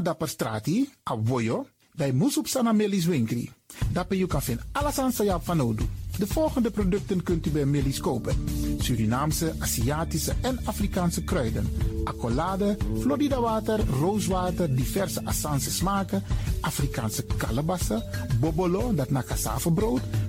Dapper strati, a voyo, bij Moesop Sana Melis Winkri. Dapper you kan vinden alles aan van Odu. De volgende producten kunt u bij Melis kopen. Surinaamse, Aziatische en Afrikaanse kruiden. Accolade, Florida water, rooswater, diverse Assange smaken. Afrikaanse kalebassen, bobolo, dat na cassavebrood,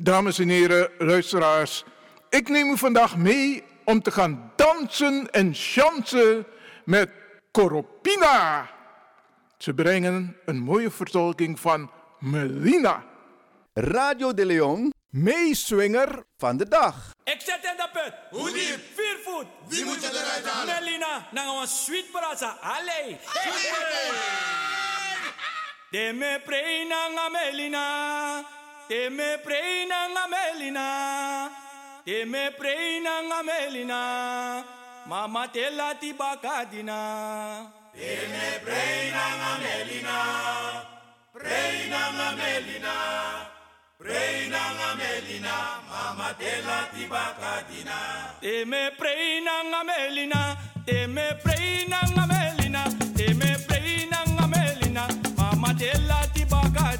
Dames en heren, luisteraars. Ik neem u vandaag mee om te gaan dansen en chansen met Coropina. Ze brengen een mooie vertolking van Melina. Radio de Leon, meeswinger van de dag. Ik zet in de put. Hoe diep? Vier voet. Wie moet je eruit halen? Melina, nou een sweet brasa. Allee. De me preina Melina. De me preina Melina. De me preina Melina. Mama te lati bakadina. De me preina Melina. Preina Melina. Preina Melina. Mama te lati bakadina. De me preina Melina. De me preina Melina. De me preina Melina. Mama te lati bakadina.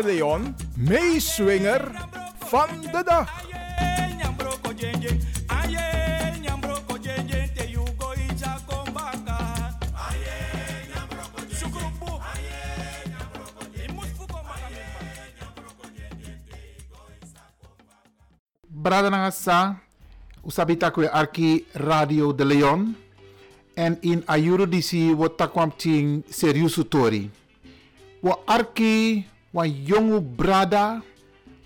De Leon, meeswinger van de dag. Brada Nangasa, arki Radio de Leon. En in ayuro disi wo takwam ting seriusu tori. Wo arki wa jongu brada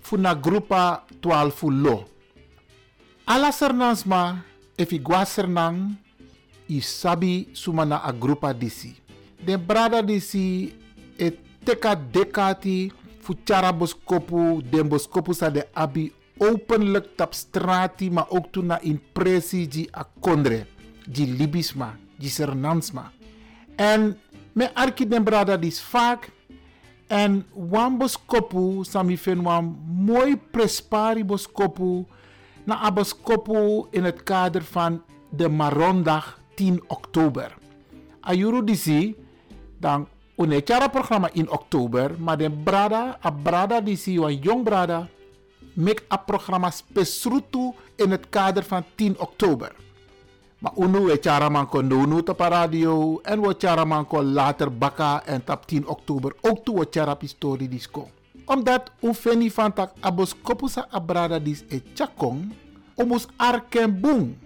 funa grupa 12 lo. Ala sernansma efi gwa sernang i sabi sumana a grupa disi. De brada disi e teka dekati fu chara boskopu den boskopu sa de abi openlijk tap strati ma ook toen na impressie di a kondre di libisma di sernansma en me arki den brada dis vaak en wan boskopu sami fen wan mooi prespari boskopu na a boskopu in het kader van de Marondag 10 oktober. Ayuru disi dan une chara programma in oktober, maar de brada, a brada disi wan jong brada make a programma spesrutu in het kader van 10 oktober. Maar unu we charaman kon doen op radio en we charaman kon later baka en tap 10 oktober ook toe we charap historie disco. Omdat u feni van tak abos kopusa abrada dis e chakong, omus arken boom.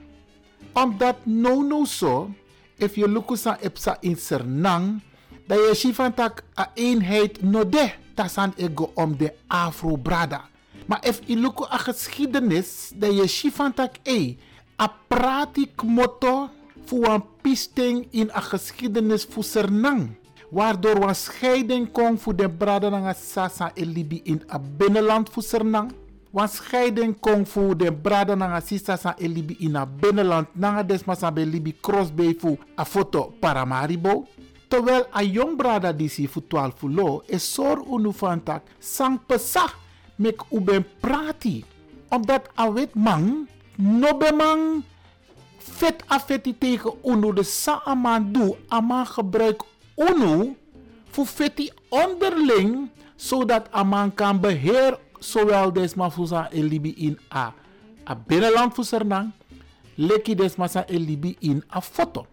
Omdat no no so, if je lukusa epsa in sernang, dat je si van tak a eenheid no de tasan ego om de afro brada. Maar if je luku a geschiedenis, dat je si van tak e, a pratik motto voor een pisting in a geschiedenis voor sernang. Waardoor een scheiding kon voor de brada nga sasa e libi in a binnenland voor sernang. Een scheiding kon voor de brada nga sisa e libi in a binnenland. Nanga desma be libi crossbay voor a foto paramaribo. Terwijl a jong brada disi voor 12 lo is sor unu van tak sang pesach mek u ben prati. Omdat a wit man no be man vet afeti tegen unu de sa aman doe aman gebruik unu voor feti onderling zodat aman kan beheer zowel desma fusa elibi in a a binnenland voor Sernang leki desma sa elibi in a foto.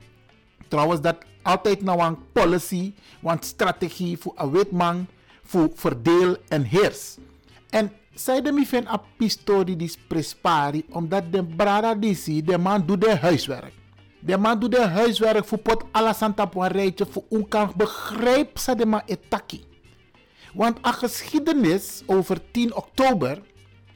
Trouwens dat altijd nou een policy, een strategie voor een witman voor verdeel en heers. En zij de mi fen a pistori dis prespari omdat de brada disi de man doet de huiswerk. De man doet de huiswerk voor pot alla santa op een rijtje voor un kan begrijp sa de man etaki. Want a geschiedenis over 10 oktober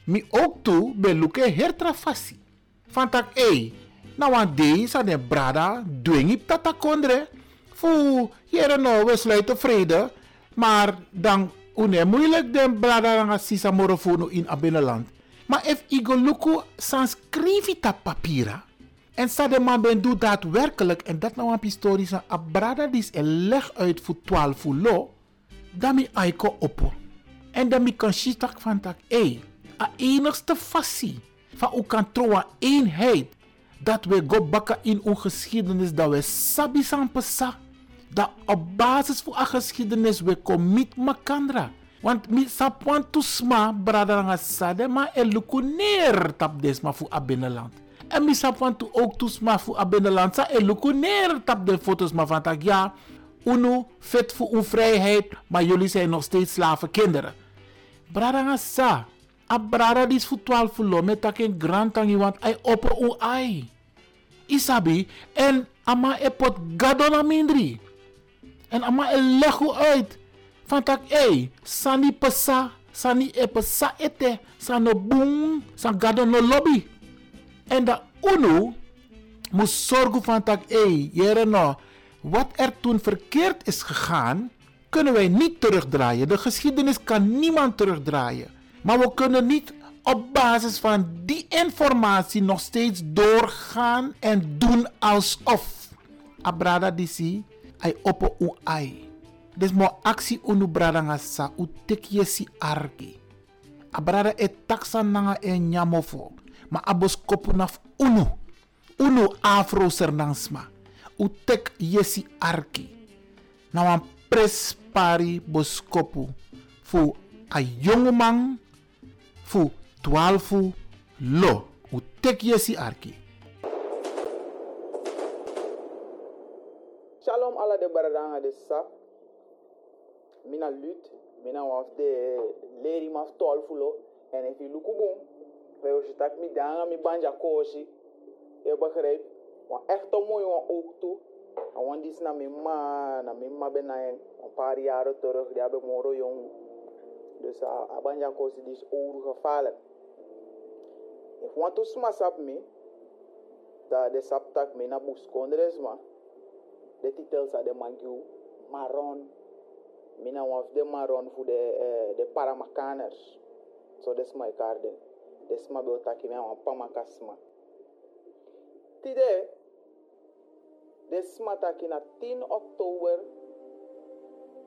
mi ook toe be luke hertrafasi. Van tak ei, nou aan deze de brada dwingi tata kondre. Fu, hier no, we sluiten vrede. Maar dan une moeilijk den brada nga sisa morofono in a binnenland. Maar if igo luku sans krivita papira. En sa de man ben doet daadwerkelijk. En dat nou een historisch a brada dis een leg uit voor 12 lo. Dan mi aiko oppo. En dan mi kan shitak van tak. Ey, a enigste fassie. Van u kan trouwen eenheid. Dat we go bakken in uw geschiedenis. Dat we sabi san pesa dat op basis van a geschiedenis we commit makandra. Want mi sapwan tu sma brada nga sade ma e luku neer tap desma fu a binnenland. En mi sapwan tu ook tu sma fu a binnenland sa e luku neer tap de foto's ma van tak ja, unu fit voor uw vrijheid, maar jullie zijn nog steeds slavenkinderen. Brada nga sa, a brada dis fu 12 lo met tak een grand tangi want ai opper u ai. Isabi, en ama e pot gadona mindri. En ama e legu uit. Van tak, ey, sani pesa, sani e pesa ete, sano boom, san gado no lobby. En dat UNO moest zorgen van tak, jere no, wat er toen verkeerd is gegaan, kunnen wij niet terugdraaien. De geschiedenis kan niemand terugdraaien. Maar we kunnen niet op basis van die informatie nog steeds doorgaan en doen alsof. Abrada disi, ai opo u ai. Dus mo actie unu brada nga sa u tek yesi arki. Abrada e taksa nanga e nyamofo. Ma abos kopu naf unu. Unu afro sernansma. U tek yesi arki. Na wan prespari boskopu. Fu a jongeman fu 12 lo. U tek yesi arki. Shalom ala de baradanga de sap. Mina lut. Mina waf de leri maf tol fulo. En if you look boom. We je tak mi danga mi banja koshi. Je begrijpt. Want echt een mooi wan ook toe. En want die is naar mijn ma, naar mijn ma ben een paar jaren terug. Die hebben moro jong. Dus uh, abanja koshi die is oorgevallen. If want to smash up me. Da de sap tak me na bus kondres ma. De titels are de mangiu marron. Mina one of the marron voor de, uh, de paramakaners. So that's my garden. That's my beotaki me wan pamakasma. Tide, des mataki na 10 oktober,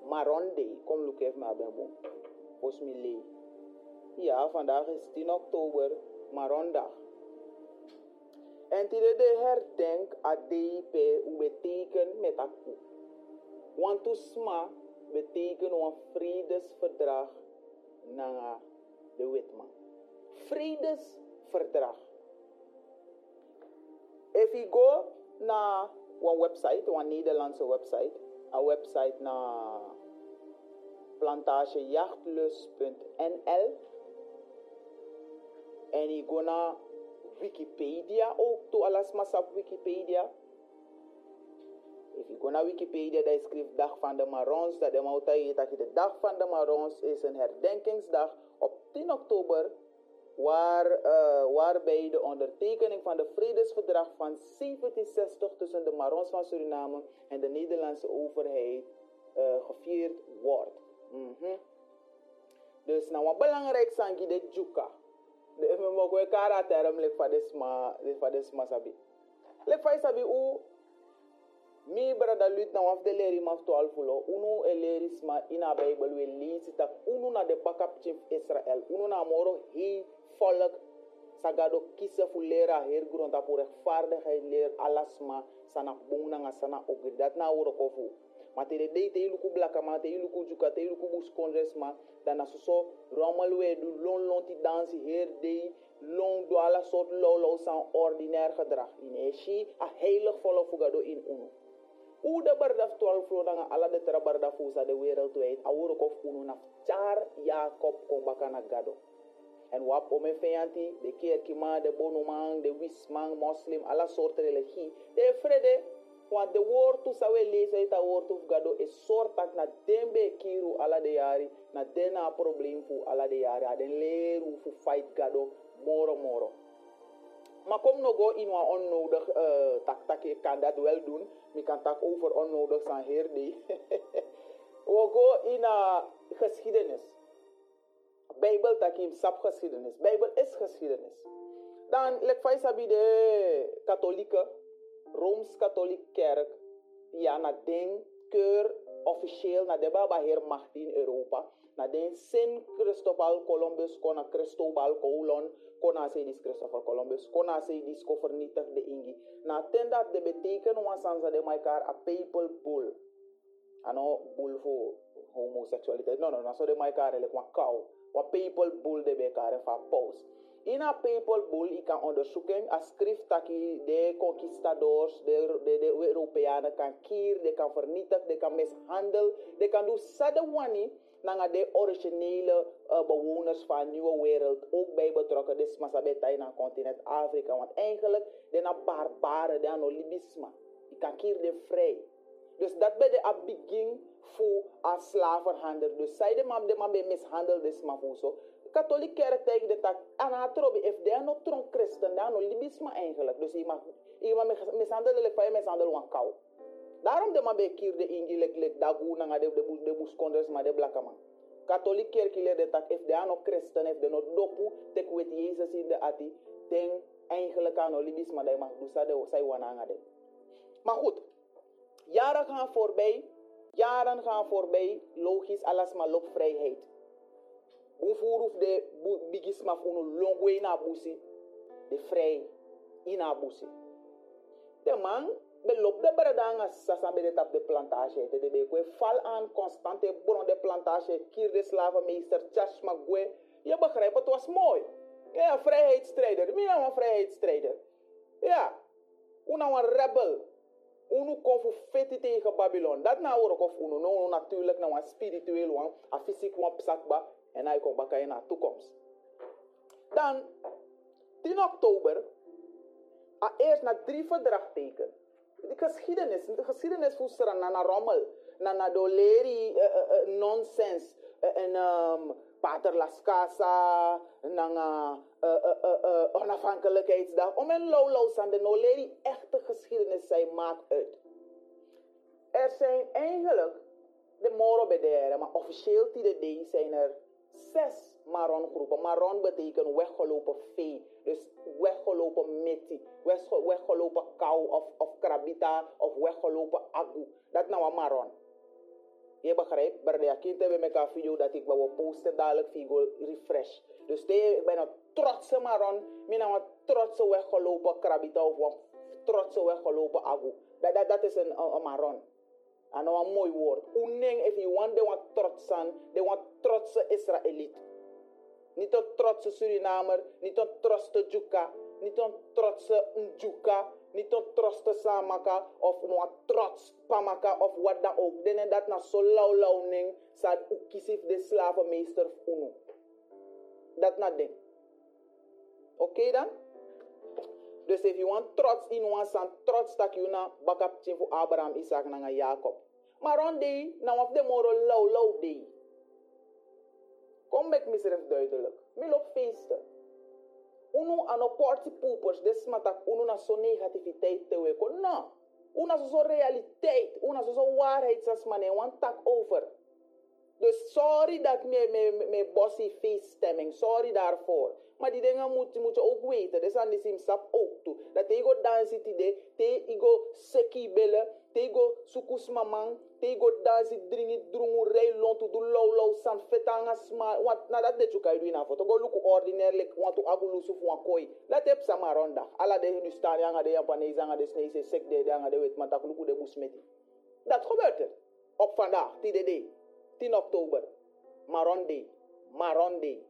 Maron Day. Kom look even mij lee. Ja, vandaag is 10 oktober, Marondag. En tide de herdenk a DIP u beteken met akku. Want to sma beteken een vredesverdrag na de wetman. Vredesverdrag. If you go na een website, een Nederlandse website, een website na plantagejachtluis.nl en je go naar Wikipedia ook to alles op Wikipedia. If you go naar Wikipedia, daar schrijft dag van de Marons, dat de Mautai dat de dag van de Marons is een herdenkingsdag op 10 oktober waar, uh, waarbij de ondertekening van de vredesverdrag van 1760 tussen de Marons van Suriname en de Nederlandse overheid uh, gevierd wordt. Mm -hmm. Dus nou wat belangrijk zijn de Juka. De me mo ko kara term lek fa desma lek fa desma sabi. Lek fa sabi u mi brada lut na waf de leri maf to alfulo unu elerisma ina bible we lisi tak unu na de backup chief Israel unu na moro hi volk sagado kisa fu lera her gronda por rechtvaardigheid leer alasma sana bungna nga sana ogri dat na woro kofu matere dei te iluku blaka ma te iluku juka te iluku bus kongres ma dan na soso romal we du lon lon ti dansi her dei long do ala soort lo lo san ordinair gedrag. In eshi a heilig volle fugado in unu. U de bardaf 12 fro danga ala de tra bardaf fusa de wereldwijd a woro kof unu na char jacob ko bakana gado. En wap ome feyanti de kerkima de bonumang de wismang muslim ala soort religie de frede want de woord tu sawe lezen ita woord tu gado e soort tak na dembe kiru ala de yari na dena probleem fu ala de yari aden leru fu fight gado moro moro. Maar kom nog go in wat onnodig uh, tak tak ik kan dat wel doen mi kan tak over onnodig zijn heerde we go in a geschiedenis. Bijbel takim sap geschiedenis. Bijbel is geschiedenis. Dan lek fai sabi de katholieke Rooms-Katholieke Kerk, ja, na den keur officieel, na de baba heer macht in Europa, na den Sint Christopher Columbus, kona Cristobal Colon, kona se dis Christopher Columbus, kona se dis ko vernietig de ingi. Na ten dat de beteken wansansa de maikar a papal bull. Ano, bull voor homoseksualiteit. No, no, no, so de maikar like wan kou. Wan papal bull de bekare fa paus. In a papal bull, ik kan onderzoeken, a schrift dat de conquistadors, de, de, de Europeanen kan kier, de kan vernietigen, de kan mishandelen, de kan doen sadewani naar de originele uh, bewoners van de nieuwe wereld ook bij betrokken. Dus masabeta in het continent Afrika. Want eigenlijk, de barbaren, de no libisma. Je kan kier de vrij. Dus dat bij de begin voor a slavenhandel. Dus zij de man de man mishandeld, dus maar voor zo katholiek kerk tegen de tak. Anatrobi if de no tron christen libisme eigenlijk. Dus iemand iemand mishandelen lek van mishandelen wan kou. Daarom de man bekir de ingi lek lek dagu na de de de bus kondres ma de blaka man. Katholiek kerk ile de tak if de no christen if de no dopu tek wet jezus in de ati den eigenlijk aan no libisme dat mag dus dat zij wana de maar goed jaren gaan voorbij jaren gaan voorbij logisch alles maar loopvrijheid Bufuruf de bigisma funu longwe ina busi, de vrij ina busi. De man, be lop de bredanga sasa be de tap de plantage de be kwe val aan constante bron de plantage kier de slavenmeester Charles Magwe. Je begrijpt, het was mooi. Ja, vrijheidsstrijder. Wie nou een vrijheidsstrijder? Ja, una een rebel. Unu kon voor tegen Babylon. Dat nou ook of unu no natuurlijk nou een spiritueel een fysiek one psakba en hij komt bakken naar toekomst. Dan 10 oktober, eerst na drie verdragteken. De geschiedenis, de geschiedenis voesteren naar na rommel, naar na doleri uh, uh, uh, nonsens uh, en um, Pater Las Casa, nanga uh, onafhankelijkheidsdag. Om een lowlows aan de noleri echte geschiedenis zijn maakt uit. Er zijn eigenlijk de moro bederen, maar officieel die zijn er zes maron groepen. Maron betekent weggelopen vee. Dus weggelopen meti, weggelopen kou of, of krabita of weggelopen agu. Dat nou een maron. Je begrijpt, de kind hebben met een video dat ik wil posten dadelijk via refresh. Dus de, ik ben een trotse maron, ik ben een trotse weggelopen krabita of een trotse weggelopen agu. Dat, dat, dat is een, een. En nou een mooi woord. Uneng, if you want, de want trotsan, de want trotse Israëliet. Niet een trotse Surinamer, niet een trotse Juka, niet een trotse Njuka, niet een trotse Samaka of een trots Pamaka of wat dan ook. Dan dat na zo lauw lauw ning, sad ukisif de slavenmeester unu. Dat na ding. Oké dan? Dus if you want trots in one san trots tak you na bakap voor Abraham, Isaac en Jacob. Maar on nou of de moro lauw lauw day. Kom met mezelf duidelijk. Mil op feesten. Uno aan een party poopers, des matak uno na zo negativiteit te weken. No. Una zo realiteit. Una zo waarheid als man. Want tak over. Dus sorry dat me, me, me bossy face stemming. Sorry daarvoor. Maar die dingen moet, moet je ook weten. Dus aan die sim sap ook toe. Dat hij go dansen tide. Te go seki bellen. Te go sukus mamang. Te go dansen dringi drungu rei lontu du low low san fetanga sma. Want na dat de chuka idu ina foto. Go look ordinaire like want to agu lusu fu koi. Dat heb samaronda. Ala de Hindustani anga de Japanese anga de Snese sek de anga de wet. Matak luku de busmeti. Dat gebeurt er. Op vandaag. Tide 10 oktober. Maron Day.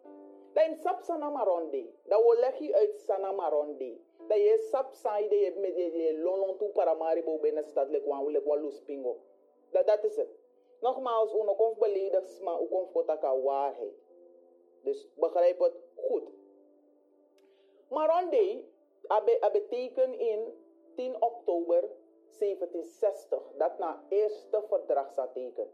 Dan sap sana Maron Day. Dat leg je uit sana Maron Day. Dat je sap sai de je met je lolon toe para maribo binnen stad lek wan lek wan lus pingo. Dat, is het. Nogmaals, uno konf beledigd, maar u konf kotaka waarheid. Dus begrijp het goed. Maron Day betekent in 10 oktober 1760 dat na eerste verdrag zat teken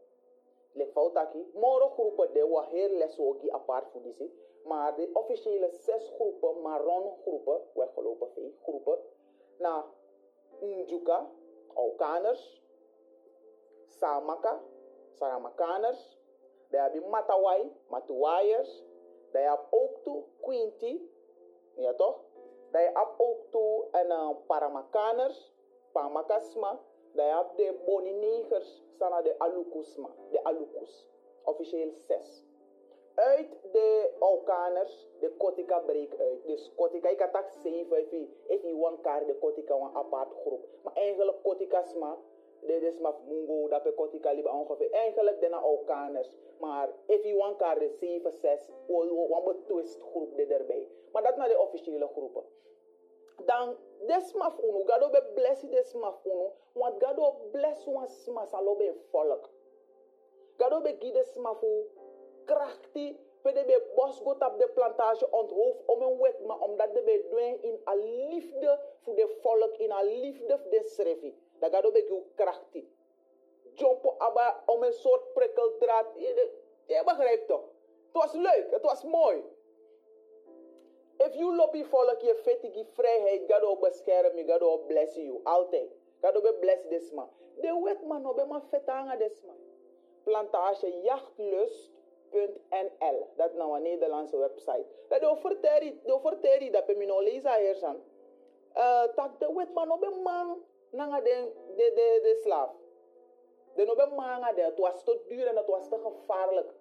le foutaki moro groepen de wa heel les apart voor die maar de officiële zes groepen marron groepen weggelopen vee groepen na Njuka, Aukaners, Samaka, Saramakaners, daar heb je Matawai, Matuwaiers, daar heb je ook toe Quinty, ja toch? Daar heb ook toe en uh, Paramakaners, Pamakasma, daar heb je de Boninegers, sana de Alukusma, de Alukus, officieel zes. Uit de Aukaners, de Kotika breekt uit. Dus Kotika, ik had dat zeven, if je, one kaart, de Kotika een apart groep. Maar eigenlijk Kotika sma, dit is maar Mungo, dat pe Kotika liep ongeveer. Eigenlijk de Aukaners. Maar if je one kaart, de zeven, zes, een betwist groep erbij. Maar dat naar de officiële groepen. Dan desmaf unu, gado be blessi desmaf unu, want gado bless wan smas alo be volk. Gado be gi desmafu krachti, pe de be bos got op de plantage onthoofd om een wet, maar omdat de be doen in a liefde voor de volk, in a liefde voor de schrevi. Dat gado be gi krachti. Jumpo aba om een soort prikkeldraad. Je, je begrijpt toch? Het was leuk, het was mooi. If you lobby volk je fetigi vrijheid, God will bescherm you, God will bless you, altijd. God will bless this man. De wet man, no be man fetanga this man. Plantage jachtlust.nl, dat is nou een Nederlandse website. Dat de verteri, de verteri dat pe mino lezen hier zijn. Tak de wet man, no be man, nanga de, de, de, de slaaf. De no be man, de, het was te duur en het was te gevaarlijk.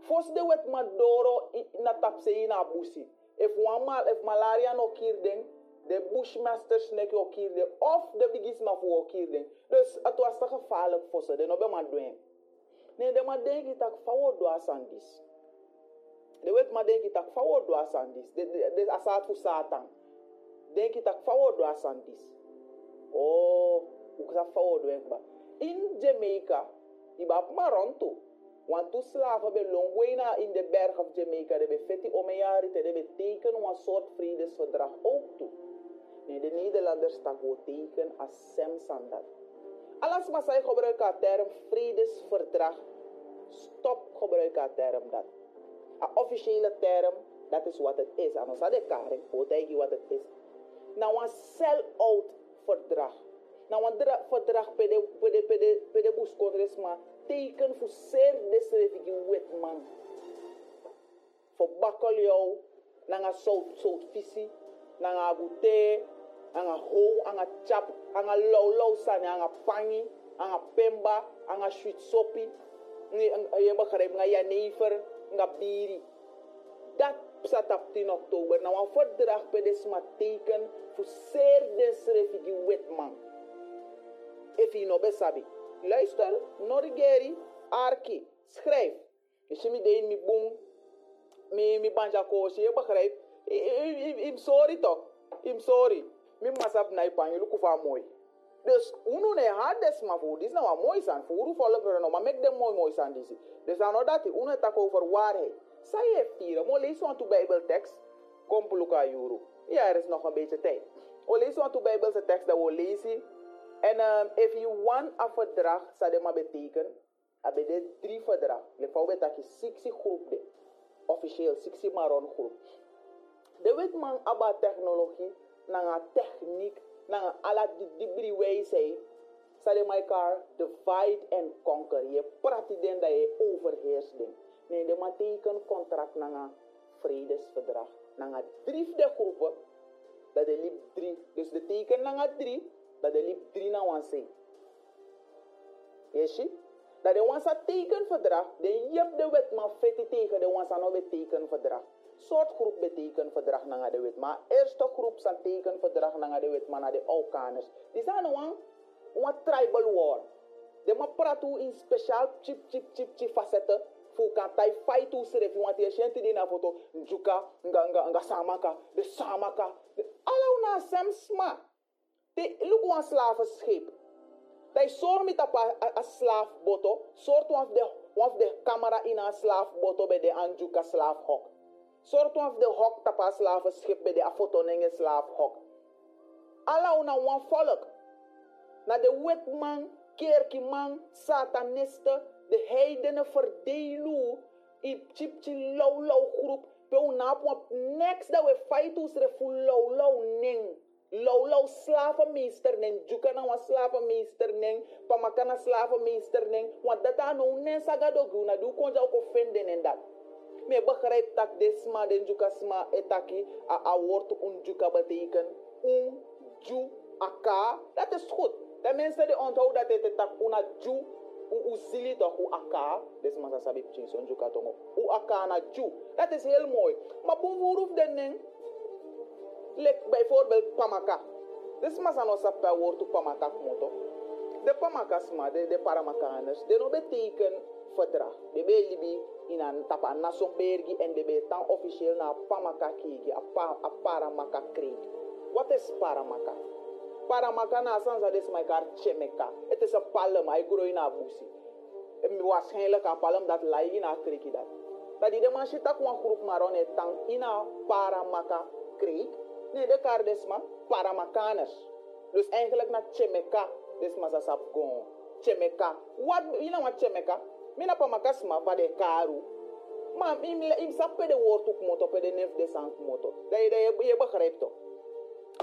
Fos de wet ma doro na tapse ina busi. If one mal, if malaria no kill den, de bushmasters nek je kierde of de bigisma voor kierde. Dus het was te gevaarlijk voor ze. De no be maar doen. Nee, de maar denk ik dat do asandis. De wet maar denk ik dat do asandis. De de de asat voor satan. Denk ik dat fawo do asandis. Oh, do ekba. In Jamaica, iba maronto. Want toen slaven bij Longwena in de berg of Jamaica, de fetti omejari, te de teken een soort vredesverdrag ook toe. Nee, de Nederlanders stak teken als semsandat. Alles maar zij gebruiken de term vredesverdrag. Stop gebruiken de term dat. Een officiële term, dat is wat het is. Anders had ik karing, hoe wat het is. Nou, een sell-out verdrag. Nou, een verdrag per de, de buskondresma teken voor zeer desrevige wet man. Voor bakkel jou, zout, zout visie, nanga bute, anga ho, anga chap, anga low sani, anga pangi, anga pemba, anga sweet soppy, je begrijpt, nga jenever, nga biri. Dat staat op 10 oktober. Nou, een verdrag per de teken voor zeer desrevige wet man. If you know besabi. Luister, Norigeri, Arki, schrijf. Je me deed mi boom, mi mi banja koosje, je begrijpt? I'm sorry toch? I'm sorry. Mi masap na ipan, je lukt van mooi. Dus uno ne had des maar voor, dit is nou wat mooi zijn. Voor hoe volgen we maar make them mooi mooi zijn deze. Dus dan nou dat, uno tak over waarheid. Zij heeft hier, maar lees want de Bijbeltekst. Kom puluka juru. Ja, er is nog een beetje tijd. O lees want de Bijbelse tekst dat we lezen. En um, if you want een verdrag, zou dat maar betekenen, heb je drie verdrag. Vouwt dat je 60 groep de. Officieel 60 maron groep. De weet man abba technologie, na techniek, na alla die dibri wijsheid. Zou je elkaar divide and conquer. Je praat den dat je overheerst. Nee, de man teken contract na een vredesverdrag. Na een drie de groepen, dat de liep drie. Dus de teken na een drie, dat de liep drie na wan say. Yes, Dat de wansa teken verdrag, de jep de wet maar feti tegen de wansa no beteken verdrag. Soort groep beteken verdrag na de wet, maar eerste groep san teken verdrag na de wet, maar na de Alkaners. Die zijn een een tribal war. De ma pratu in speciaal chip chip chip chip facetten fu kan tai fight tu sere fi wanti gente di na foto njuka nga nga nga samaka de samaka. Ala una sem sma. Te look one slave schip they saw me tap a, a slave boto sort of the one of the camera in a slave boto be de anjuka slave sort of the hok tap a slave schip be de a foto nenge slave hok ala una one volk. Na de wetman kerkman satanisten de heidenen verdelen in chipchi low low groep pe unap wap next dat we fight us re fu low low ning. Low low slavenmeester ning juka na wa slavenmeester ning pamaka na slavenmeester ning want dat aan nou nen saga do guna du konja ook offenden en dat me begrijp tak desma den juka sma etaki a, a woord un juka beteken un ju aka dat is goed de mensen die onthouden dat het tak una ju u uzili toch u aka des masa sabi chinson juka tongo u aka na ju. Dat is heel mooi maar boevoeruf den ning lek bijvoorbeeld pamaka des masa no sappa woord pamaka moto. De pamakas ma de de paramakaners de no beteken verdrag de be in een tapa nason bergi en de be tan officieel na pamaka kiki a, pa, a paramaka kreeg wat is paramaka paramaka na sansa des my kar chemeka het is een palm hij groeit na busi en waarschijnlijk een palm dat lai in a kreeg dat. Dat die de man shit tak wan groep maron et tang ina paramaka kreeg nee de kar des ma paramakaners dus eigenlijk na chemeka des ma sap gon. Chemeka wat you know what chemeka mina pamaka sma va de karu maar im im sappe de woord ook moto pe de nef de sank moto dat je dat je begrijpt toch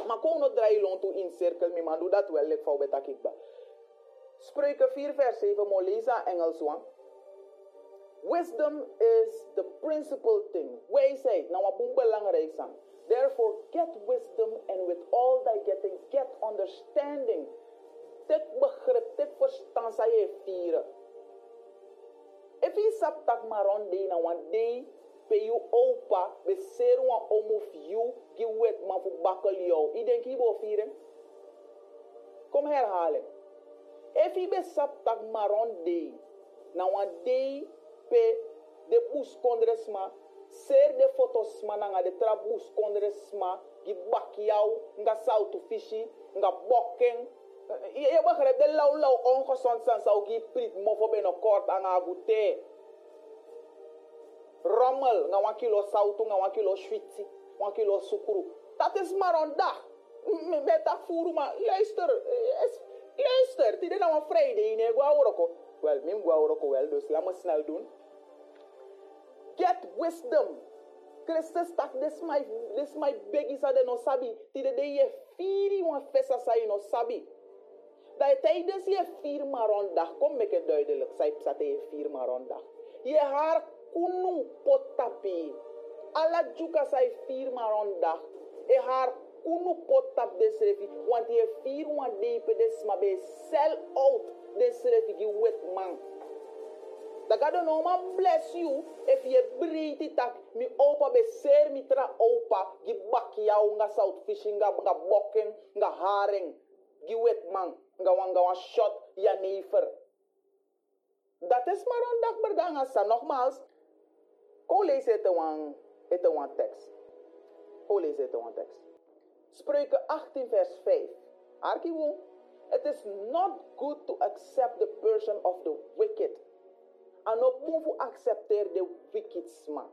maar kon nog draai long toe in cirkel me maar doe dat wel ik vouw betak ik ba Spreuken 4 vers 7 mo Engels Wisdom is the principal thing. Wijsheid, nou wat belangrijk zijn. Therefore get wisdom and with all thy getting get understanding. Tek begrip, tek verstand sa je vieren. If je sap tak maron de na wan day pe you opa be seru wan omuf you die wet man jou. Ik denk hier vieren. Kom herhalen. If je besap tak maron day, na wan day pe de bus kondresma, ser de fotos ma nga de tra bus kondresma, gi bak nga sautu fishi, nga bokken. Je, je begrijpt, de lauw lauw ongezond zijn zou gi prit mofo binnenkort aan ah, haar goûter. Rommel, nga wan kilo sautu, nga wan kilo schwitzi, wan kilo sukuru. Dat is maar een dag. Met dat voeren, maar luister, eh, is- luister, dit is nou een vrijdag, nee, guauroko. Wel, mim guauroko wel, dus laat me snel doen. Get wisdom. Christus tak, this my, this my begi sa de no sabi. Tide de je firi wan fesa sa je no sabi. Dat tijdens je vier marondag, kom met het duidelijk, zij zat je vier marondag. Je haar kunu potapi. Alla juka zij vier marondag. Je haar kunu potap de srefi. Want je vier wan deepe des ma be sell out de srefi die wet man. Dat gaat no man bless you if je breed tak mi opa be ser mi tra opa gi jou nga south fishing nga bokken nga haring gi wet man nga wan nga wan shot ja never. Dat is maar een dag per dag asa nogmaals. Kom lees het een het een tekst. Kom lees het een tekst. Spreuken 18 vers 5. Arkiwo. It is not good to accept the person of the wicked. En ook moet accepteer de wicked man.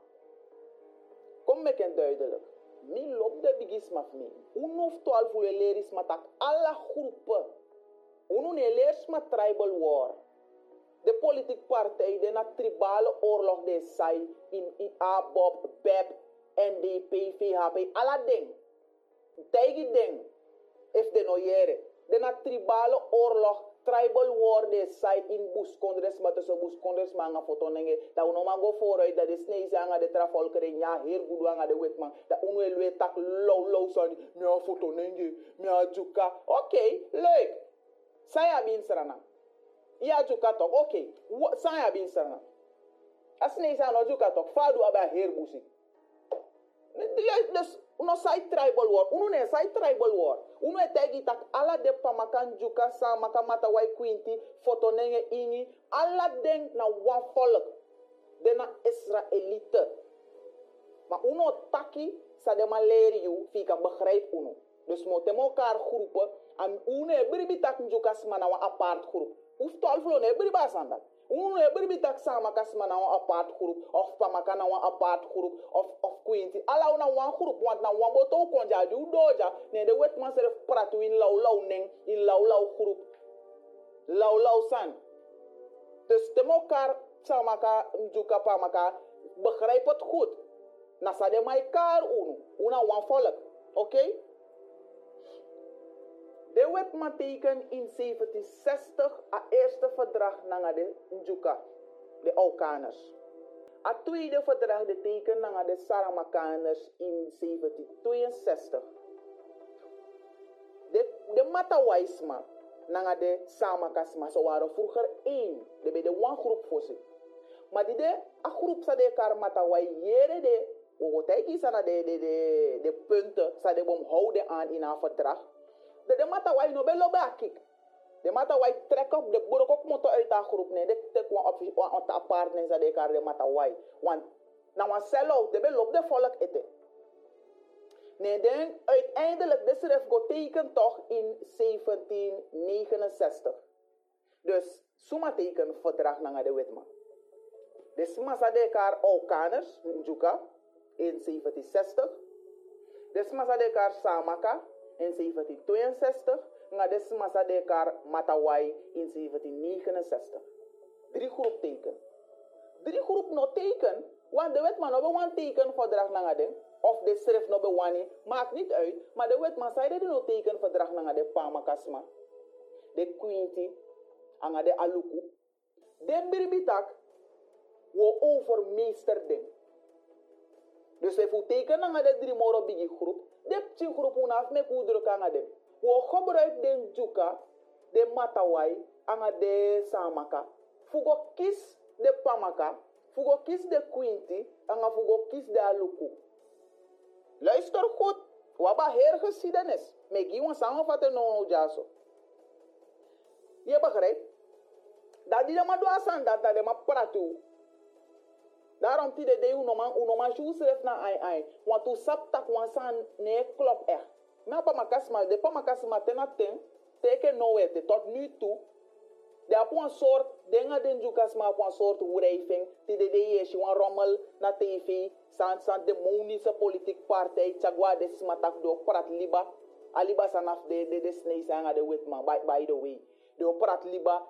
Kom met een duidelijk. Mi lop de bigis maf mi. Uno of twaalf uur leris maar tak alle groepen. Uno ne leers maar tribal war. De politieke partij, de tribale oorlog de sai in, ABOP, BEP, NDP, VHP, alla ding. Ding. If de no jere. De tribale oorlog, tribal war de sai in bus kongres, maar tussen bus kongres maar nga foto nenge. Dat uno man go vooruit, dat de snee zanga de trafolkeren, ja, heel goed de wetman. Dat uno elwe tak low low sani, mea foto nenge, mea juka. Oké, okay, leuk. Saya bin serana. Iya juka tok, oké. Okay. Saya bin serana. Asne sa no juka tok, fadu aba her busi. Dus uno sai tribal war, uno ne sai tribal war. Uno e tegi tak ala de pamakan juka sa maka mata wai kwinti, foto nenge ingi, ala den na wan volk. De na Israelite. Maar uno taki sa de ma leren you, fika begrijp uno. Dus mo temo elkaar groepen, en uno e bribi tak juka sma na wan apart groep. Uf tolf lo ne bribi asandat. Uno e bribi tak sama kasma na wan apart groep, of pamaka na wan apart groep, of, of kwinti. Ala una wan groep, want na wan boto konja di udoja, ne de wet man seref pratu in lau lau neng, in lau lau groep. Lau lau san. Dus temo elkaar sama ka juka pamaka, begrijp het goed. Na sa de mai kar uno, una wan volk. Oké? Okay? De man teken in 1760 a eerste verdrag na de Njuka, de Aukaners. A tweede verdrag de teken na de Saramakaners in 1762. De, de Matawaisma na de Samakasma, ze waren vroeger één. De bij de one groep voor. Maar die de, a groep sa de kar Matawai jere de, aan de, de, de, de punten, sa de bom houden aan in haar verdrag. De, Matawai no be lobe akik. De Matawai trek op de buruk ook moto uit haar groep. Nee, de tek wan op wan apart nee sa de kar de Matawai. Want na wan sell out, de be loop de volk ete. Nee, dan uiteindelijk, de schrift teken toch in 1769. Dus, suma teken verdrag na de wetman. Dus, masa de kar Aukaners, Njuka, in 1760. Dus, masa de Samaka, in 1762. Nga des masa de kar Matawai in 1769. Drie groep teken. Drie groep no teken, want de wetman be one teken verdrag na den. Of de schrift wani, maakt niet uit. Maar de wetman zei dat no teken verdrag na de Pamakasma. De Quinty, anga de Aluku. De Birbitak, wo den. Dus if u teken na de drie moro groep, de tien groep unaf me kudro kanga den. Wo gebruik den juka, de matawai, anga de samaka. Fugo kis de pamaka, fugo kis de quinti, anga fugo kis de aluku. Luister goed, Aba heer geschiedenis. Met die samenvatten no no jaso. Je begrijpt? Dat die maar doa dat dat de maar pratu. Daarom ti de unoma unoma schrijft na ai ai. Want u sap tak wan san ne klop er. Maar pa makasma de pa makasma tena ten. Teke no wete tot nu toe. De op een soort dingen den jukas maar op een soort wrijving. Ti de is een rommel na tv. San san demonische politiek partij. Chagwa de smatak do prat liba. Aliba sanaf de de de snee sanga de witman. By, by the way. De prat liba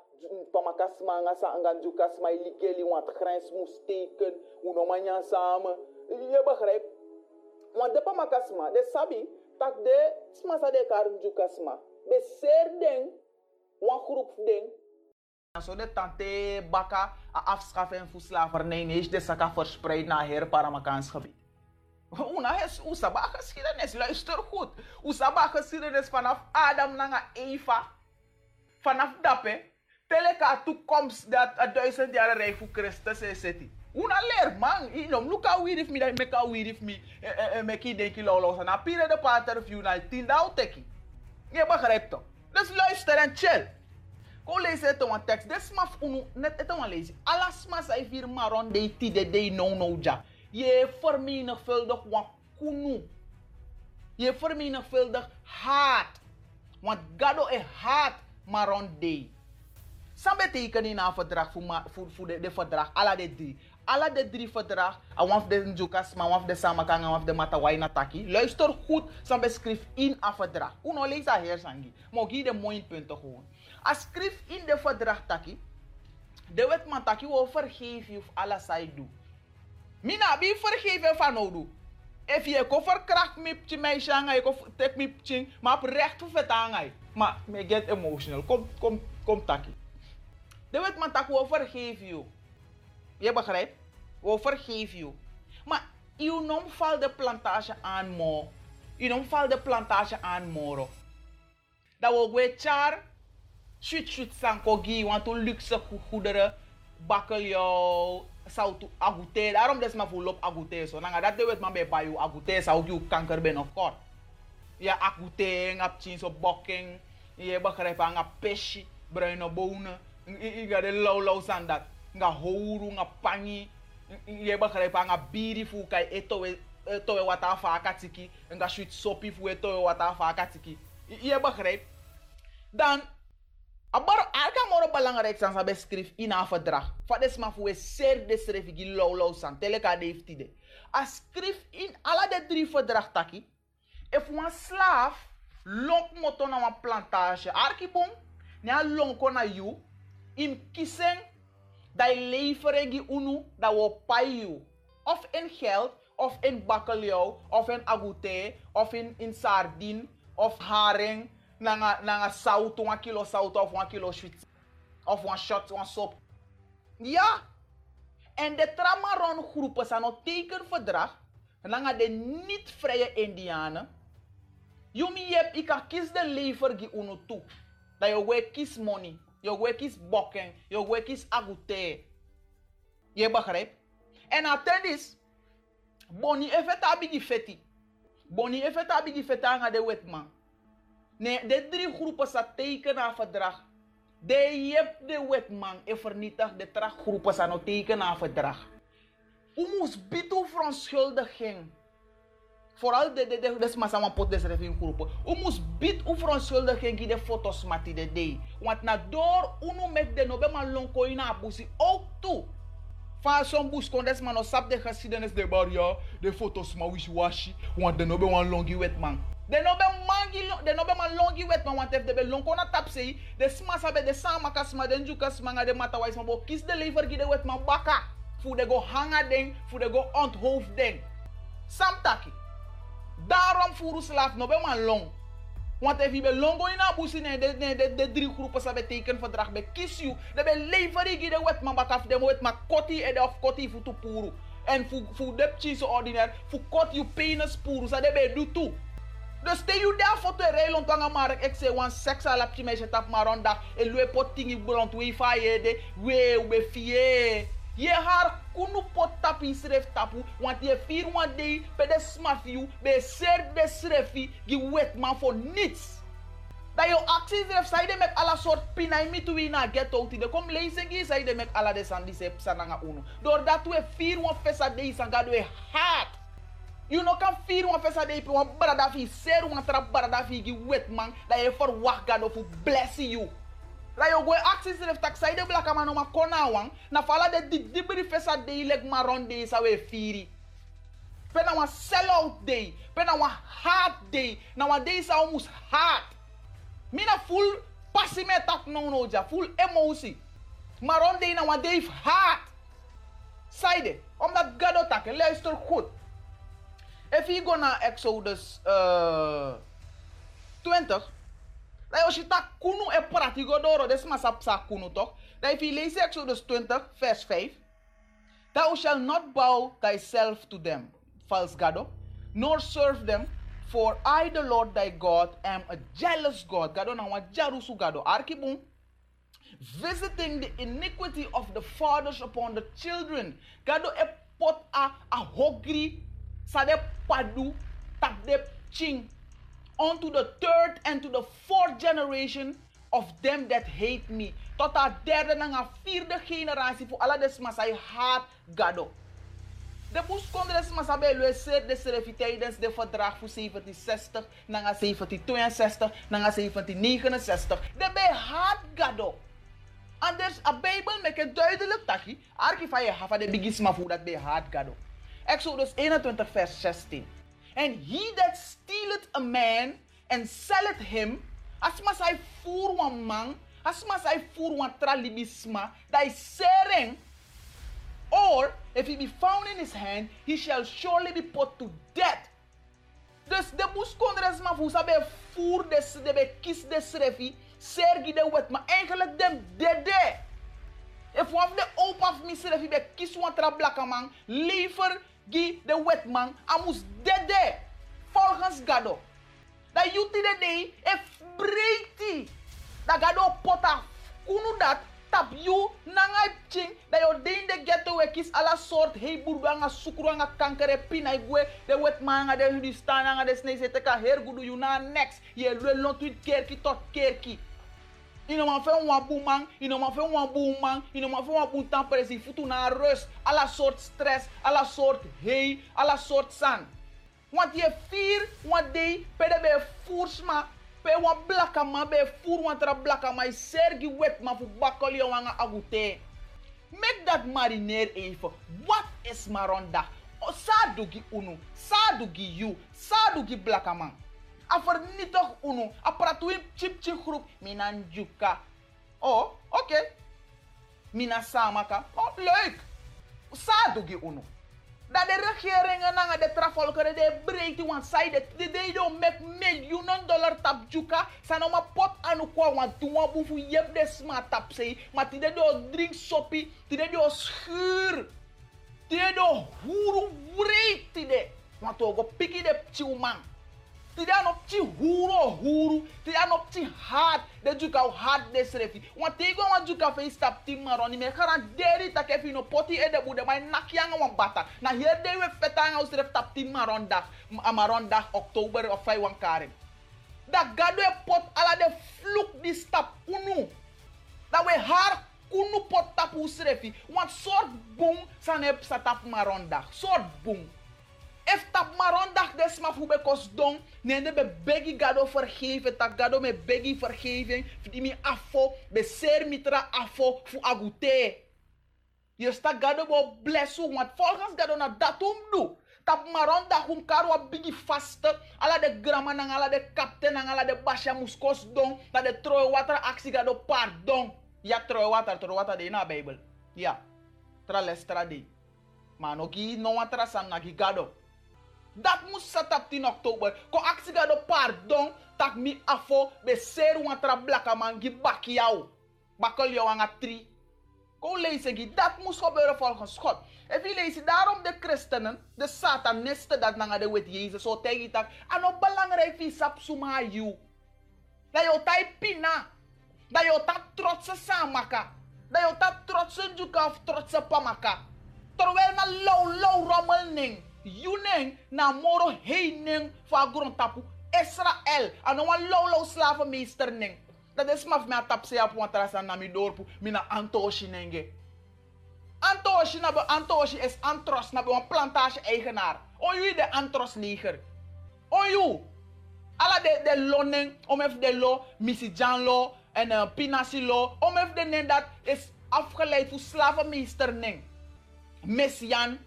pamakas manga sa angan jukas mai likeli want grens moest steken. Uno manya samen. Je begrijpt? Want de pamakas ma, de sabi, tak de smasa de kar jukas ma. Be ser ding, wan groep ding. Zo de tante baka a afschaffen voor slavernij is de saka verspreid naar her Paramakaans gebied. Una is usaba geschiedenis, luister goed. Usaba geschiedenis vanaf Adam naar Eva. Vanaf dappe, teleka toekomst dat a duizend jaar rijk voor Christus is zitten. Una leer man, inom luka wirif mi meka wirif mi meki denki lolo na pire de pater view na tindau teki. Je begrijpt toch? Dus luister en chill. Ko lezen het een tekst. Maf unu net het een lezen. Alles mas ay vir maron de ti de de no no ja. Je vermenigvuldig wan kunu. Je vermenigvuldig haat. Want gado e haat maron de. Sam betekenen in een verdrag voor, voor, voor de, de verdrag. Alla de drie. Alla de drie verdrag. Awaf de njukas, maar awaf de samakang, awaf de matawai nataki. Luister goed. Sam beschrijft in een verdrag. Uno lees dat hersangi. Hier de mooie punten gewoon. Als schrift in de verdrag taki. De wet man taki wil vergeven of alles zij doet. Mina bi vergeven van nou If je ko verkracht me pje mij shanga, je ko tek me pje, maar op recht voor vetangai. Maar me get emotional. Kom, kom, kom taki. De wet man taki wil vergeven you. Je begrijpt? Wil vergeven you. Maar je nom val de plantage aan mo. Je nom val de plantage aan moro. Dat we char. Shoot shoot sanko gi, want een luxe goederen. Bakkeljauw, sautu agute. Daarom des maar volop agute zo. Nanga dat de wet man bij bayu agute zou je kanker ben of kort. Ja agute, ngap chin so bokking. Je begrijpt nga peshi, bruine bonen. Je ga de low low san dat. Nga houru, nga pangi. Je begrijpt nga biri fu kai etowe etowe wata fa katiki. Nga shoot sopi fu etowe wata fa katiki. Je begrijpt? Dan Abar alka moro belangrijk san sabe skrif in een verdrag. Fa des ma fu ser de skrif gi low san teleka de iftide. A skrif in alla de drie verdrag taki. If een slaaf lonk moto na een plantage arkibom, ne a lonko na you, im kisen dai leveren unu da wo pay you. Of in geld, of in bakkeljauw, of in agouté, of in, in sardine, of haring, nanga nanga sauto, een kilo sauto of een kilo shit. Of een shot, een sop. Ja. En de Tramaron groepen zijn een tekenverdrag. Nanga de niet-vrije Indianen. Ik kan kies de lever gi uno toe. Dat je we kies money. Je we kies bokken. Je we kies agute. Je begrijpt? En atendis. Boni effet abigi feti. Boni effet abigi feti anga de wetman. Nee, de drie groepen sa tekenen verdrag. De jep de wetman en vernietig de tra groepen sa no tekenen verdrag. U moest bieden verontschuldiging. Vooral de, de, de, de smasama pot des reving groepen. U moest bieden verontschuldiging die de foto's mati de day. Want na door unu met de no be man lonko ina abusi ook toe. Van zo'n bus kon des man sap de geschiedenis de barja, de foto's ma wish-washy. Want de no be wan longi wetman. De no be mangi de no be man longi wet man want if de be lonko na tap sei de smasa be de sama kasma de njuka smanga de mata wais man bo kies de lever gi de wet man baka fu de go hanga ding fu de go onthoofd ding sam taki daarom furu slaaf no be man long. Want if je be longo in abusi de de de, de drie groepen sa be teken verdrag be kies you de be lever gi de wet man baka fu de wet man koti e de of koti fu tu puru en fu fu de chiso ordinaire fu kot you penis puru sa de be do tu dus te you daar foto e rei lont wanga mark ek se wan sex ala pti meisje tap maronda e lue pot tingi blond ye de we we fie Je haar kunu pot tapi sref tapu, want je vier wan day pe de smafiu, be ser de srefi, gi wet man voor niets. Dat je acties heeft, zei de met alle soort pinai mi tu na de kom lezen gi zei de met alle de sandi se sananga uno. Doordat we vier wan fesa day sanga we haat. You no kan vier wan fesa day pe wan brada fi ser wan trap brada gi wet man, dat je verwacht God of bless you. La yo goe acties ref tak sai de blaka man ma kona wang na fala de di dibri fesa day leg maron sa we firi. Pe na wan sell out day, pe na hard day, na wan day sa almost hard. Mina full passie me tak no no ja, full emotie. Maron day na wan day hard. Zijde, omdat God tak, luister goed. If je go naar Exodus uh, 20, dan als je kunu e prati go doro, des maar sap sa kunu toch? Dan if je leest Exodus 20, vers 5, Thou shalt not bow thyself to them, false God, nor serve them, for I, the Lord thy God, am a jealous God. Gado na wa jarusu gado. Arkibun, visiting the iniquity of the fathers upon the children. Gado e pot a, a hogri, sa de padu, tak de ching, unto the third and to the fourth generation of them that hate me. Tot a derde en a vierde generatie voor alle desmas hij haat gado. De boes kon de desmas bij luister de serefi de verdrag voor 1760, na 1762, na 1769. De bij haat gado. Anders a Bijbel make het duidelijk taki. Arki van je hafa de bigisma voor dat bij haat gado. Exodus 21 vers 16. And he that stealeth a man and selleth him, as hij voer een man, as mas hij voer een tralibisma, dat is sering, or if he be found in his hand, he shall surely be put to death. Dus de moest kondres maar voor sabe voer de be des refi, sergi de wet, maar eigenlijk dem dede. If one of the opa of me refi be kies one tra man, liever gi de wet man, amus dede. Volgens Gado. Dat juti de day, e breiti. Dat Gado pota kunu dat, tap you, nangai ching, dat yo den de ghetto we kis ala soort hei burga nga sukuru nga kankere pina igwe, de wet man nga de hudi staan nga de snee zete ka her gudu you na next. Ye lwe lontuit kerki tot kerki. Ino man fe wan boe man, ino man fe wan boe man, ino man fe wan boe tampresi, futu na rust, alla soort stress, alla soort hei, alla soort san. Want je vier, want die, pe de be voersma, pe wan blaka man, be voer wan tra blaka man, sergi wet man fu bakoli wanga agute. Make dat marineer even. Wat is maronda? O, sa dugi unu, sa dugi you, sa dugi blaka man. A vernietig unu, a pratuin chip chip groep, minan juka. Oh, oké. Okay. Mina samaka. Oh, leuk. Sa dugi unu. Dat de regeringen en de travolkeren de breedte, want zij de de de don't make miljoenen dollar tap juka, zijn om een pot aan de kwa, want toen we boeven je de smart tap zei, maar die de do drink soppie, die de do schuur, die de do huru breed die de, want we go piki de chiuman. Die dan op huru huru, die dan op ti hard, de juka hard de srefi. Want tegen want juka fe stap ti maroni me garanderi tak efi no poti e de bude mai nakianga wan bata. Na hier de we fetanga usref tap ti maron dag, maron dag oktober of 5 wan karen. Da gado e pot ala de fluk di stap unu. Da we har unu pot tap usrefi. Want soort boom san heb sa tap maron dag. Soort boom. If tap marondag des maar hoe bekos don, nende be begi gado vergeven, tak gado me begi vergeving, die mi afo, be ser mitra afo fu agute. Je sta gado bo blessu, want volgens gado na datum do. Tap marondag karo a bigi vaste, ala de grama nang ala de kapten nang ala de basha muskos don, dat de troe water aksi gado pardon. Ja, troe water, troe water de na Bijbel. Ja, tra les tra de. Maar no watra san na ki gado. Dat moest set op 10 oktober. Ko aksi do pardon tak mi afo be ser wan tra blaka man gi jou. Bakkel jou aan tri. Ko lezen gi dat moest gebeuren volgens God. En wie lezen daarom de christenen, de satanisten dat nanga de wet Jezus zo tegen. Ano belangrijk wie sap suma you. Dat jou tai pina. Dat jou tak trotse samaka. Dat je dat trotse trotse pamaka. Terwijl na low low rommel ning na moro heen ning van grondtapu. Israël. Ano wan ning. Dat is maf me a tap se ap wan trasa na mi dorpu. Mina antoshi nenge. Antoshi na Antoshi is Antros na be plantage eigenaar. On you de Antros leger. On you. Alla de de loning, om even de lo, Jan lo en uh, Pinasi lo, om de nen dat is afgeleid voor slavenmeester ning. Messian,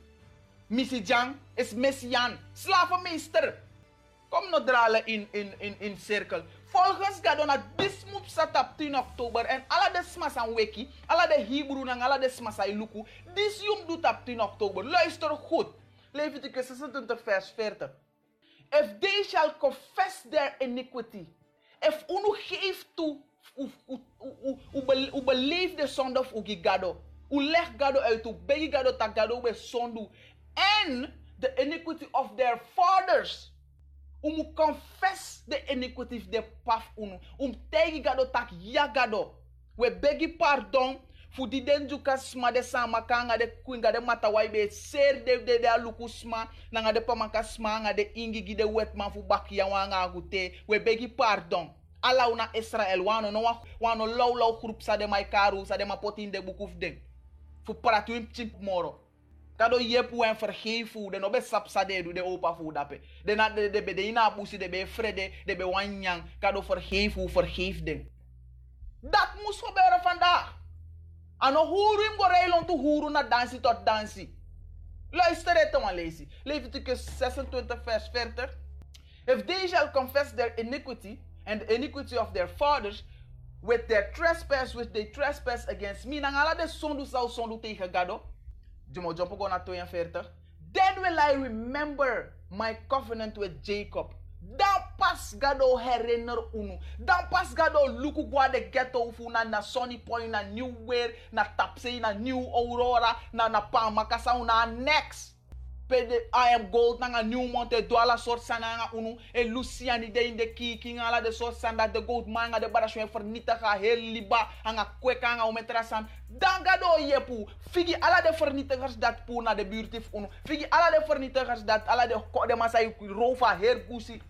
Missy Jan is Messian, slavenmeester. Kom no dralen in in in in cirkel. Volgens Gadona, zat op 10 oktober. En alle de aan wiki, alle de Hebrew en alle de smas aan luku. This jong doet op 10 oktober. Luister goed. Leviticus 26 vers 40. If they shall confess their iniquity. If unu geeft toe, u, u, u, u, u beleeft de zonde of u gado. U leg gado uit, u begi gado tak gado be zondu. And the iniquity of their fathers. Um confess the iniquity de paf unu um tegi gado tak ya gado. We begi pardon fu di den juka sma de sama kanga de kuinga de mata wai ser de de de aluku sma nanga de pamaka sma nga de ingi gi de wetman fu baki ya wanga gute. We begi pardon. Ala una Israel wano no wano low low groep sa de mai karu sa de ma potin de bukuf den fu pratu im chip moro kado yepu en vergeven de no be sapsade du de opa fu dape. De na de de be de ina de be frede de be wanyang. Kado vergeven vergeef den dat moest gebeuren vandaag. Ano huru im goreilon tu huru na dansi tot dansi luister het dan lezen Leviticus 26 vers 40 if they shall confess their iniquity and the iniquity of their fathers with their trespass which they trespass against me nangala de sondu sau sondu tegen gado Jumo jump go na 42. Then will I remember my covenant with Jacob. Dan pas gado herinner unu. Dan pas gado luku gwa de ghetto ufu na na Sunny Point na New Weir na Tapsey na New Aurora na na Pamakasa na next. Pede I am gold nanga New Monte Douala soort sana nga unu. E Luciani de in de kiki ngala de soort sanda de gold manga de barashwe vernietigen heel liba anga kweka anga umetrasan dan gado yepu figi ala de vernietigers dat pu na de buurtif unu. Figi ala de vernietigers dat ala de de masai rova heer gusi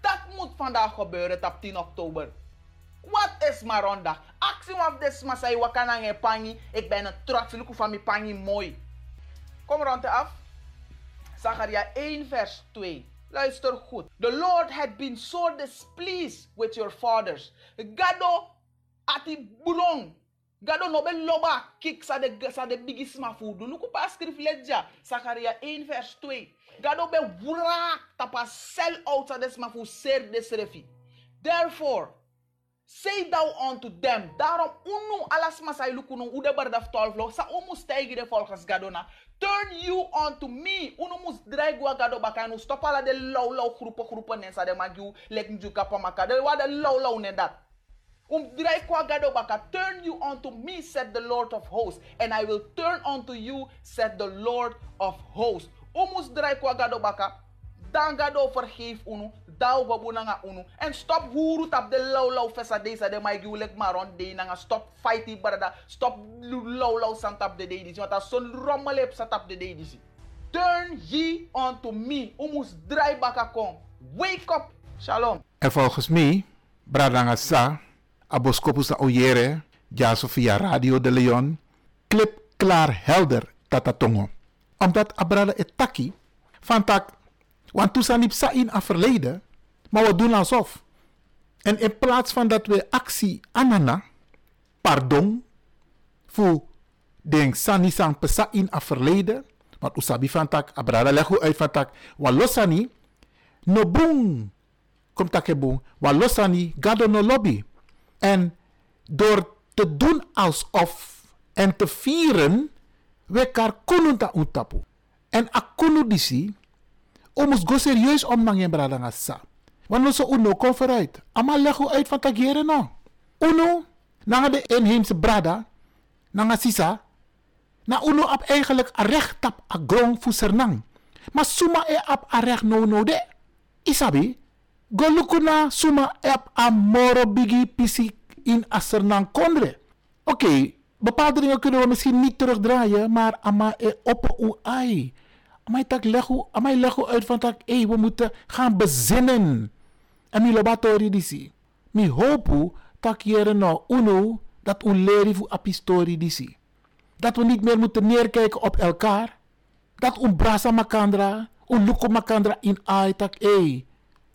dat moet vandaag gebeuren op 10 oktober. Wat is maronda? Actie af des masai wakana nge pangi. Ik ben een trots van mi pangi mooi. Kom rond af Zacharia 1 vers 2. Luister goed. The Lord had been so displeased with your fathers. Gado ati bulong. Gado no be loba kik sa de sa de bigisma fudu. Luku pa skrif ledja. Zacharia 1 vers 2. Gado be wura tapa sell out sa des mafu ser des refi. Therefore, Say thou unto them. Daarom unu alas masay lukunu ude bardaf 12. Sa umu stijgi de volgens gadona. Turn you unto me. Unu mus draigwa gado bakanu. Stop ala de low low groepen groepen nensa de magiu. Lek njuka pamaka. De wa de low low nen dat. Um draigwa gado baka. Turn you unto me, said the Lord of hosts. And I will turn unto you, said the Lord of hosts. Umus draigwa gado baka. Dan gado vergeef unu daw babu nga unu. And stop huru tap de low low fesa de mai giulek maron de nga stop fighting barada. Stop low low san de de disi wata son rommelep sa tap de de disi turn ye unto me umus dry baka kon wake up. Shalom. En volgens mij, Bradanga Sa, Aboskopus Oyere, Ja Sofia Radio de Leon, klip klaar helder tatatongo. Omdat Abrada etaki, van tak, want toen sanip sa in a verleden, maar we doen alsof. En in plaats van dat we actie anana, pardon, voor denk sani sang pesa in a verleden, want usabi van tak, Abrada uit van tak, walosani, no boom, kom takeboom, walosani, gado no lobby. En door te doen alsof en te vieren, we kar kunu ta untapu. En akunu disi, omus go serieus om nang brada nga sa. Want zo uno kom vooruit. Ama lego uit van tagere no. Uno, nanga de inheemse brada, nanga sisa, na uno ap eigenlijk a recht tap a grong fu sernang. Maar suma e ap a recht no no de. Isabi, go lukuna suma e ap a moro bigi pisi in a sernang kondre. Oké, okay, bepaalde dingen kunnen we misschien niet terugdraaien, maar ama e op u Amai tak legu, amai legu uit van tak, hey, we moeten gaan bezinnen. En mi lobatori disi. Mi hopu tak jere no uno dat u leri fu apistori disi. Dat we niet meer moeten neerkijken op elkaar. Dat u brasa makandra, u luko makandra in ai tak, hey.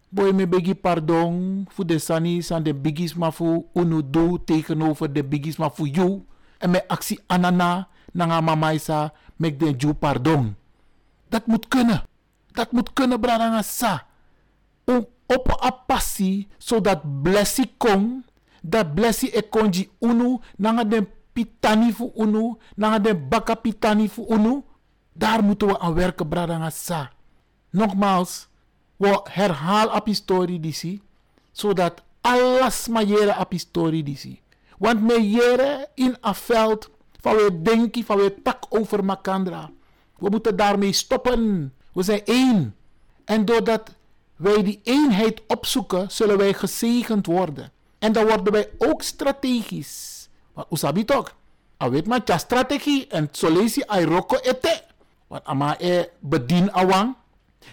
Boy me begi pardon voor de sani san de bigis ma fu unu do tegenover de bigis ma fu you. En mijn actie anana nanga mama isa mek den ju pardon. Dat moet kunnen. Dat moet kunnen bradanga sa. Om op a passie zodat blessie kom. Dat blessie e konji unu nanga den pitani fu unu nanga den baka pitani unu. Daar moeten we aan werken bradanga sa. Nogmaals, we herhaal op historie disi, zodat alles maar jere op historie. Want me in een veld van we denken, van we tak over makandra. We moeten daarmee stoppen. We zijn één. En doordat wij die eenheid opzoeken, zullen wij gezegend worden. En dan worden wij ook strategisch. Want usabi toch? A weet maar, ja strategie en solesi ay roko ete. Want ama e bedien awang.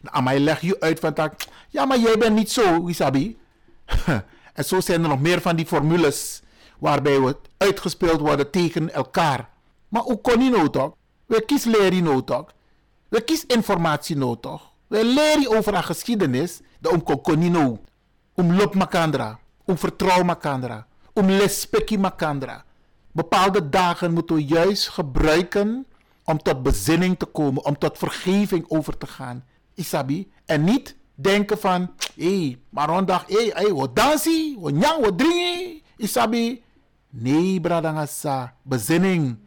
Nou, maar je legt je uit van dat, ja, maar jij bent niet zo, Isabi. en zo zijn er nog meer van die formules waarbij we uitgespeeld worden tegen elkaar. Maar hoe kon je toch? We kies leren nou toch? We kies informatie nou toch? We leren over een geschiedenis, de om kokonino, om lop makandra, om vertrouwen makandra, om lespeki makandra. Bepaalde dagen moeten we juist gebruiken om tot bezinning te komen, om tot vergeving over te gaan. Isabi. En niet denken van, hey, maar rondag, hé, hey, hey, wat dansie, wat nyang, wat drinken. Isabi. Nee, bradangasa. Bezinning.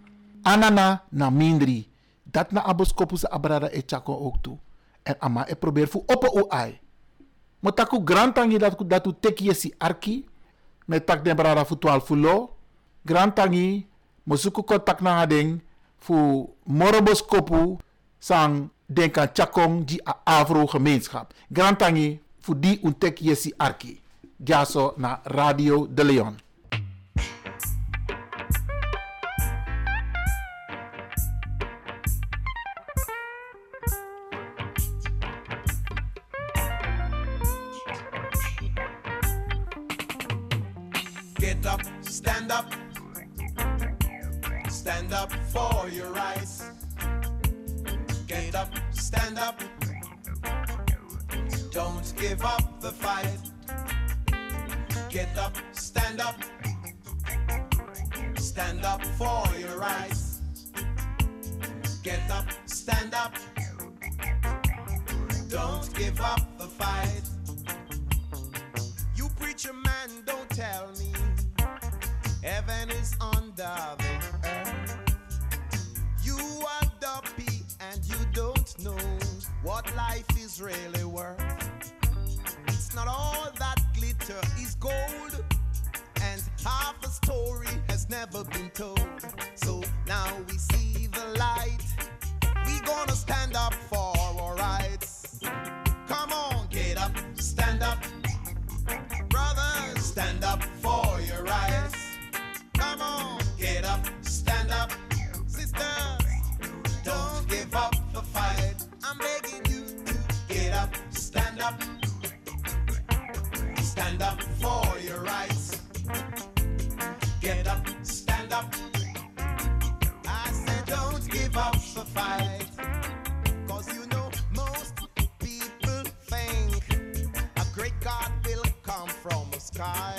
Anana na mindri. Dat na aboskopus abrada e chako ook toe. En ama e probeer fu opo o ai. Motaku grantangi dat dat u teki si arki. Met tak den brada fu 12 fulo. Grantangi. Mosuku kontak na ding. Fu moroboskopu. Sang denk aan Chakong die Afro-gemeenschap. Grantangi voor die untek yesi arki. Jaso na Radio de Leon. Up, stand up for your rights. Get up, stand up. Don't give up the fight. Get up, stand up. Stand up for your rights. Get up, stand up. Don't give up the fight. You preacher man, don't tell me heaven is under the earth. You are dumpy and you don't know what life is really worth. It's not all that glitter is gold, and half a story has never been told. So now we see the light. We gonna stand up for our rights. Come on, get up, stand up. Brothers, stand up for your rights. Up, stand up. Sisters, don't give up the fight. I'm begging you to get up, stand up. Stand up for your rights. Get up, stand up. I said, don't give up the fight. Cause you know, most people think a great God will come from the skies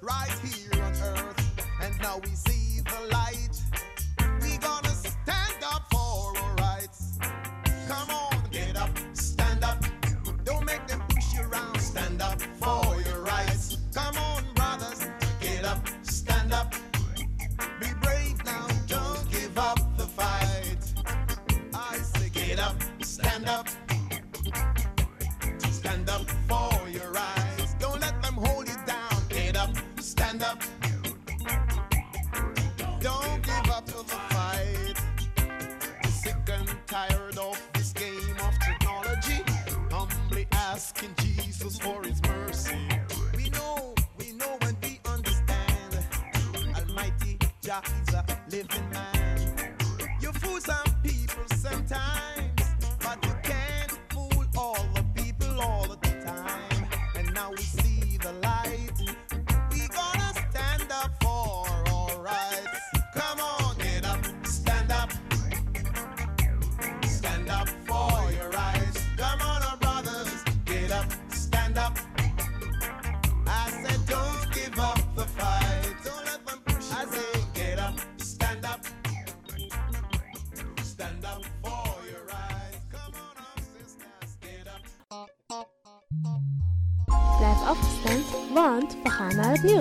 right here on earth. And now we see the light.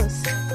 Naar